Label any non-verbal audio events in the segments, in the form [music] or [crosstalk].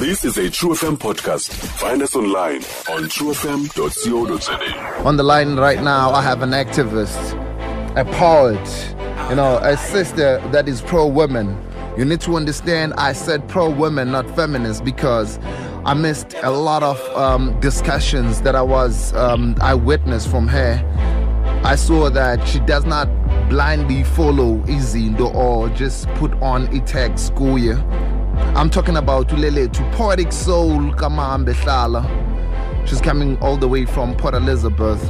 This is a True FM podcast. Find us online on truefm.co.za. On the line right now, I have an activist, a poet, you know, a sister that is pro women. You need to understand I said pro women, not feminist, because I missed a lot of um, discussions that I was um, I witnessed from her. I saw that she does not blindly follow izinto or just put on a tag school year. I'm talking about Tulele to Poetic Soul Kamambe Hlala. She's coming all the way from Port Elizabeth.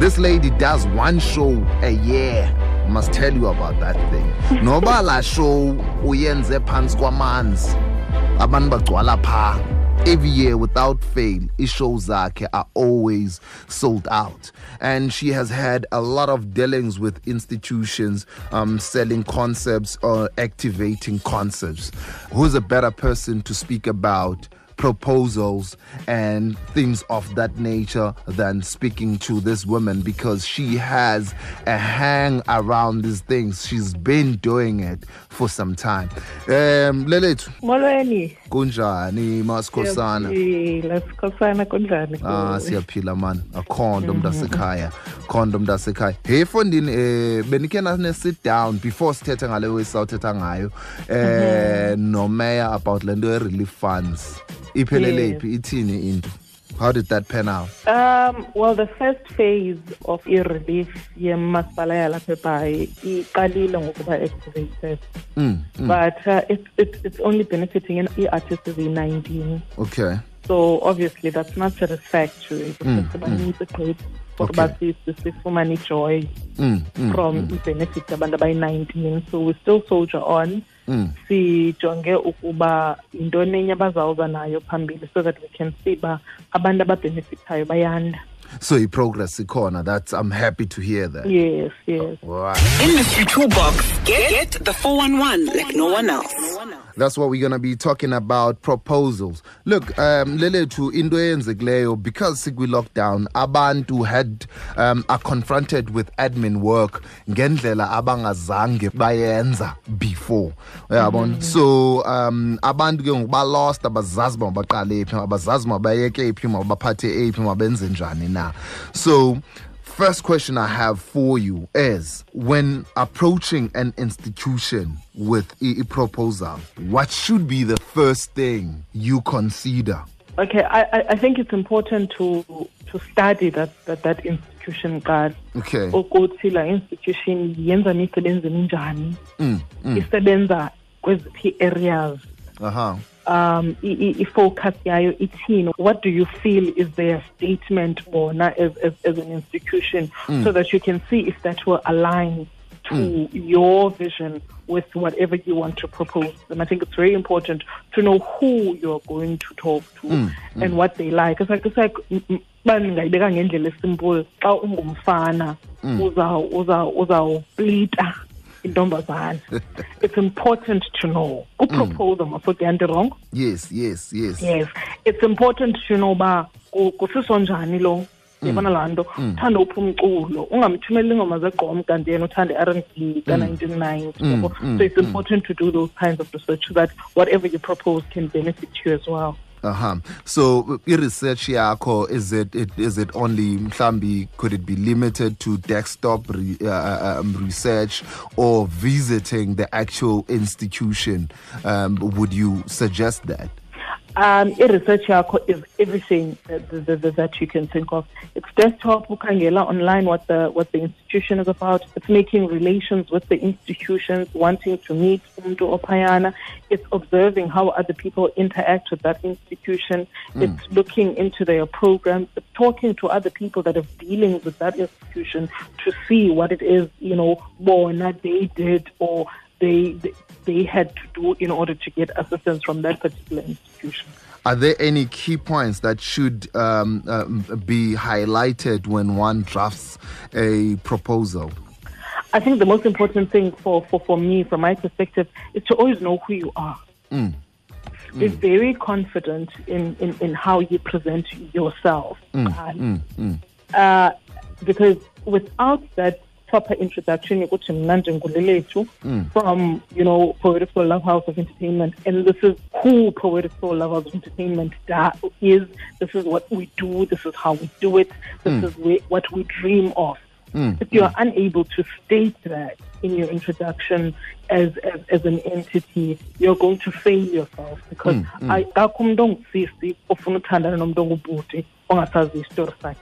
This lady does one show a year. Must tell you about that thing. [laughs] Noba la show uyenze phansi kwamanzi. Abantu bagcwala pha. Every year without fail, shows zakhe are always sold out. And she has had a lot of dealings with institutions um, selling concepts or activating concepts. Who's a better person to speak about proposals and things of that nature than speaking to this woman because she has a hang around these things. She's been doing it for some time. Um, molweni kunjani masikhosana ah siyaphila mani akho nto mntasekhaya akho nto mntasekhaya. Hey fondini eh benikhe nane-sit down before sithethe ngale wesawuthetha ngayo. Eh, um nomeya about le nto ye-relief funds. Iphelele iphi ithini into? How did that pan out? Um well the first phase of i-relief yemasipala yalapha ebhayi iqalile ngokuba activated. Mm, mm, but uh, it's, it's, it's only benefiting in i-artists eziyi-19 okay. So obviously that's not satisfactory. Mm, because banintsi gqithi ukuba Okay. si- si- sifumane ijoy mm, mm, from i-benefits abantu abayi-19 so we still soldier on mm. sijonge ukuba yintoni enye abazawuza nayo phambili so that we can see ba abantu ababhenefithayo bayanda so i-progress ikhona that's i'm happy to hear that yes yes oh, Wow. Industry Toolbox. Get, get the 411 like no one else. That's what we're going to be talking about proposals. Look, um lelethu into eyenzekileyo because sikwi lockdown abantu had um are confronted with admin work ngendlela abangazange bayenza before. Uyabona? So um abantu ke ngoba lost abazazi mabaqale phi abazazi mabayeke phi mabaphathe ephi mabenze njani na. So First question I have for you is when approaching an institution with a, proposal, what should be the first thing you consider? okay I, I- I think it's important to to study that that, that institution card Okay. ukuthi la institution yenza imisebenzi enjani Mm, mm, isebenza kweziphi areas uh-huh. um i-focus yayo ithini? What do you feel is their statement bona as, as, as an institution? So that you can see if that will align to your vision with whatever you want to propose. And i think it's very important to know who you're going to talk to and what they like. It's like it's like mm, mm, ndingayibeka ngendlela esimple. Xa ungumfana uzaw- uzawuplita intombazana [laughs] it's important to know. Kupropose amasoke mm. anti wrong? Yes, yes, yes. yes. It's important to know uba ku- kusiswa njani lo? Mm. Yabona laa nto? Mm. Uthanda uphi umculo? Ungamthumeleli ingoma zegqom kanti yena uthanda i-r n b ka-nineteen ninety so it's important to do those kinds of research so that whatever you propose can benefit you as well Uh-huh. So i-research yakho is it, it is it only mhlambi could it be limited to desktop re, uh, um, research or visiting the actual institution? Um, would you suggest that? Um i-research yakho is everything that, that, that, that you can think of. It's desktop ukhangela online what the what the institution is about. It's making relations with the institutions wanting to meet umntu ophayana. It's observing how other people interact with that institution. It's looking into their programs. It's talking to other people that have dealings with that institution to see what it is you know bona they did or they, they they had to do in order to get assistance from that particular institution. Are there any key points that should um, um, be highlighted when one drafts a proposal? I think the most important thing for, for, for me, from my perspective, is to always know who you are. Be very confident in, in, in how you present yourself. Uh, because without that proper introduction yokuthi mna njengulelethu mm. from you know poetic soul love house of entertainment. And this is who poetic soul love house of entertainment da- is. This is what we do. This is how we do it. This mm. is whe- what we dream of. Mm. If you are unable to state that in your introduction as, as as an entity, you're going to fail yourself because I akho umuntu ongusisi ofuna uthandana nomuntu ongubhuti ongasazi isitori sakhe.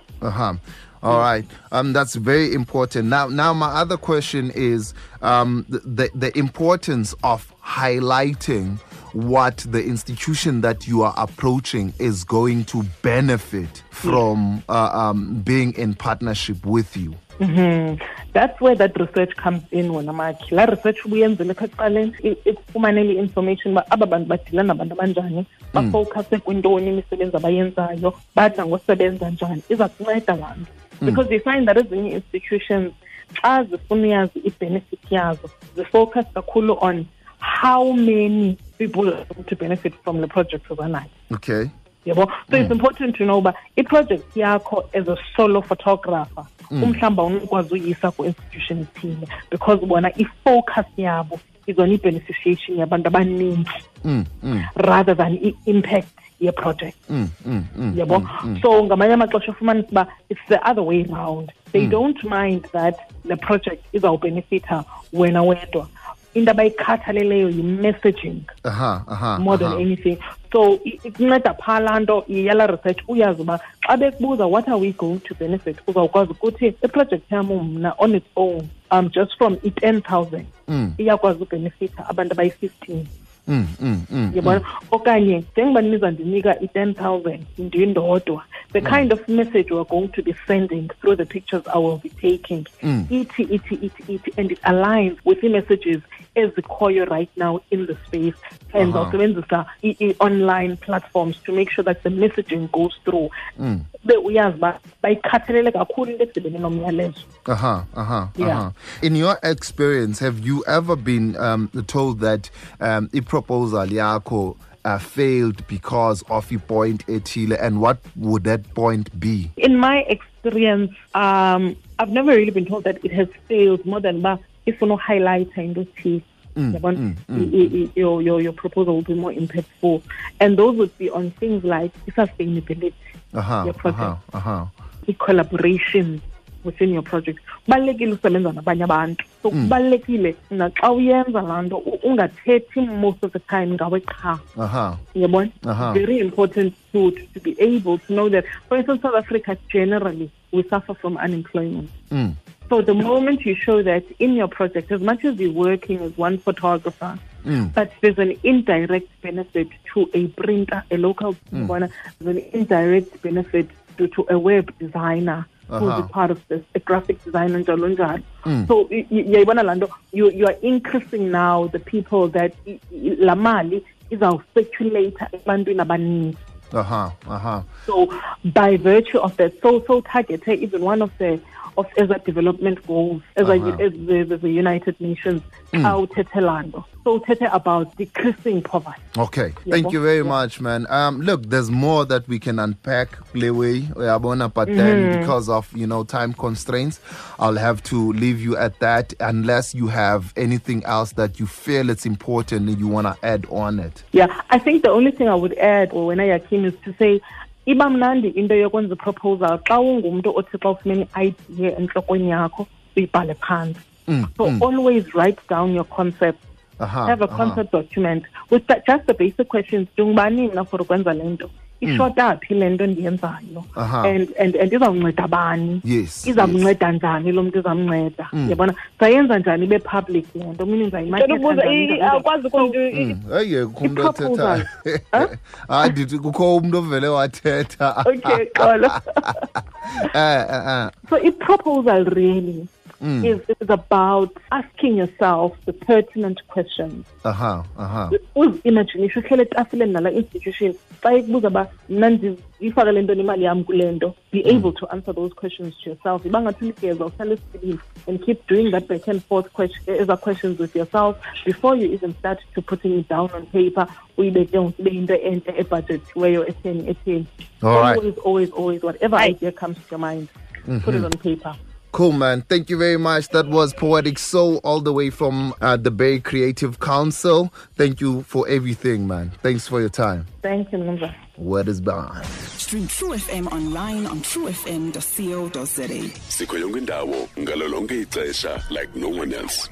All right. Um, that's very important. Now, now my other question is um, the, the the importance of highlighting what the institution that you are approaching is going to benefit from uh, um, being in partnership with you. That's where that research comes in wena makhi. La research ubuyenzile kha ekuqaleni ikufumanele i-information uba aba bantu badila nabantu abanjani bafowukhase kwintoni imisebenzi abayenzayo badla ngosebenza njani iza kunceda laa nto because they find that ezinye institutions xa zifuna uyazi i-benefit yazo zifocus kakhulu on how many people are going to benefit from the project obanayo Okay. yabo so mm. it's important to know uba iproject yakho as a solo photographer umhlawumbi awunokwazi uyisa ku-institution ethile because bona i-focus yabo izona on i-beneficiation yabantu abaninzi Mm, mm, rather than i-impact yeproject mm, mm, mm. yabo so ngamanye amaxesha ufumanisa uba it's the other way round they don't mind that the project izawubenefitha wena wedwa into abayikhathaleleyo yi-messaging Uh-huh, uh-huh, more than uh-huh. anything so ikunceda phaa laa nto yala research uyazi uba xa bekubuza what are we going to benefit uzawukwazi ukuthi iproject yam mna on its own um just from i-ten thousand Mm. iyakwazi ubenefitha abantu abayi-fifteen Mm, mm, mm. Yabona? okanye njengoba nizandinika i-ten thousand ndindodwa the kind of message we're going to be sending through the pictures i will be taking ithi ithi ithi ithi and it aligns with i-messages ezikhoyo right now in the space. And Aha. zawusebenzisa i-online platforms to make sure that the messaging goes through. Be uyazi uba bayikhathalele kakhulu into edibene nomyalezo. Yeah. uh-huh. In your experience, have you ever been um, told that um, proposal yako uh, failed because of a point etile, and what would that point be? in my experience, um, I've never really been told that it has failed more than that. If you know highlighter in those teeth, yabona, i- i- i- your, your your proposal will be more impactful, and those would be on things like sustainability, Uh-huh, your project, uh-huh, uh-huh. the collaboration within your project. Kubalulekile usebenza nabanye abantu. So kubalulekile naxa uyenza laa nto ungathethi most of the time ngawe qha. Uh-huh. very important to, to be able to know that for instance south africa generally we suffer from unemployment Mm. so the moment you show that in your project as much as you're working as one photographer Mm. but there's an indirect benefit to a printer a local yabona, there's an indirect benefit to, to a web designer who's Uh-huh. a part of this a graphic designer njalo njalo so y- y- yayibona laa nto you, you are increasing now the people that laa mali izawucirculate ebantwini abaninzi Uh-huh, uh-huh. so by virtue of that so so targeted even one of the of as a development goals as, Uh-huh. a, as the, the, the united nations xa uthethe laa so uthethe about decreasing poverty. Okay, thank you very Yeah. much, man. Um, look, there's more that we can unpack, Leeway, Uyabona, but then mm-hmm. because of you know time constraints, I'll have to leave you at that unless you have anything else that you feel it's important and you want to add on it. Yeah, I think the only thing I would add or when I came is to say iba mnandi into yokwenza proposal. Xa ungumntu othi xa ufumene i-idea entlokweni yakho uyibhale phantsi mm, so mm. always write down your concept Uh-huh, have a uh-huh. document with the, just the basic questions. Ndingubani mna for ukwenza le nto. Ishota phi le nto ndiyenzayo. And and and izawunceda bani? Yes, izamnceda njani lo mntu izamnceda? Yabona? Sayenza njani ibe public le nto? Ukuntu Hey, kukho umntu othetha. [laughs] Hayi ndithi kukho umuntu ovele wathetha. okay xolo [laughs] Eh, eh, eh. So i-proposal really Mm. is, is about asking yourself the pertinent questions. Uh-huh, uh-huh. uzimagine if uhlele etafileni nala institution xa ikubuza uba mna ndiyifakele ntoni imali yam kule nto be able to answer those questions to yourself iba ngathi uligeza uhlale esipilini and keep doing that back and forth question, other questions with yourself before you even start to putting it down on paper uyibeke ngoku ibe yinto entle ebudgetiweyo etheni etheni All right. always always always whatever idea comes to your mind put it on paper Cool, man. Thank you very much. That was Poetic Soul, all the way from uh, the Bay Creative Council. Thank you for everything, man. Thanks for your time. Thank you, Mumba. Word is bond. Stream True FM online on truefm.co.za. sikho yonke indawo ngalo lonke ixesha like no one else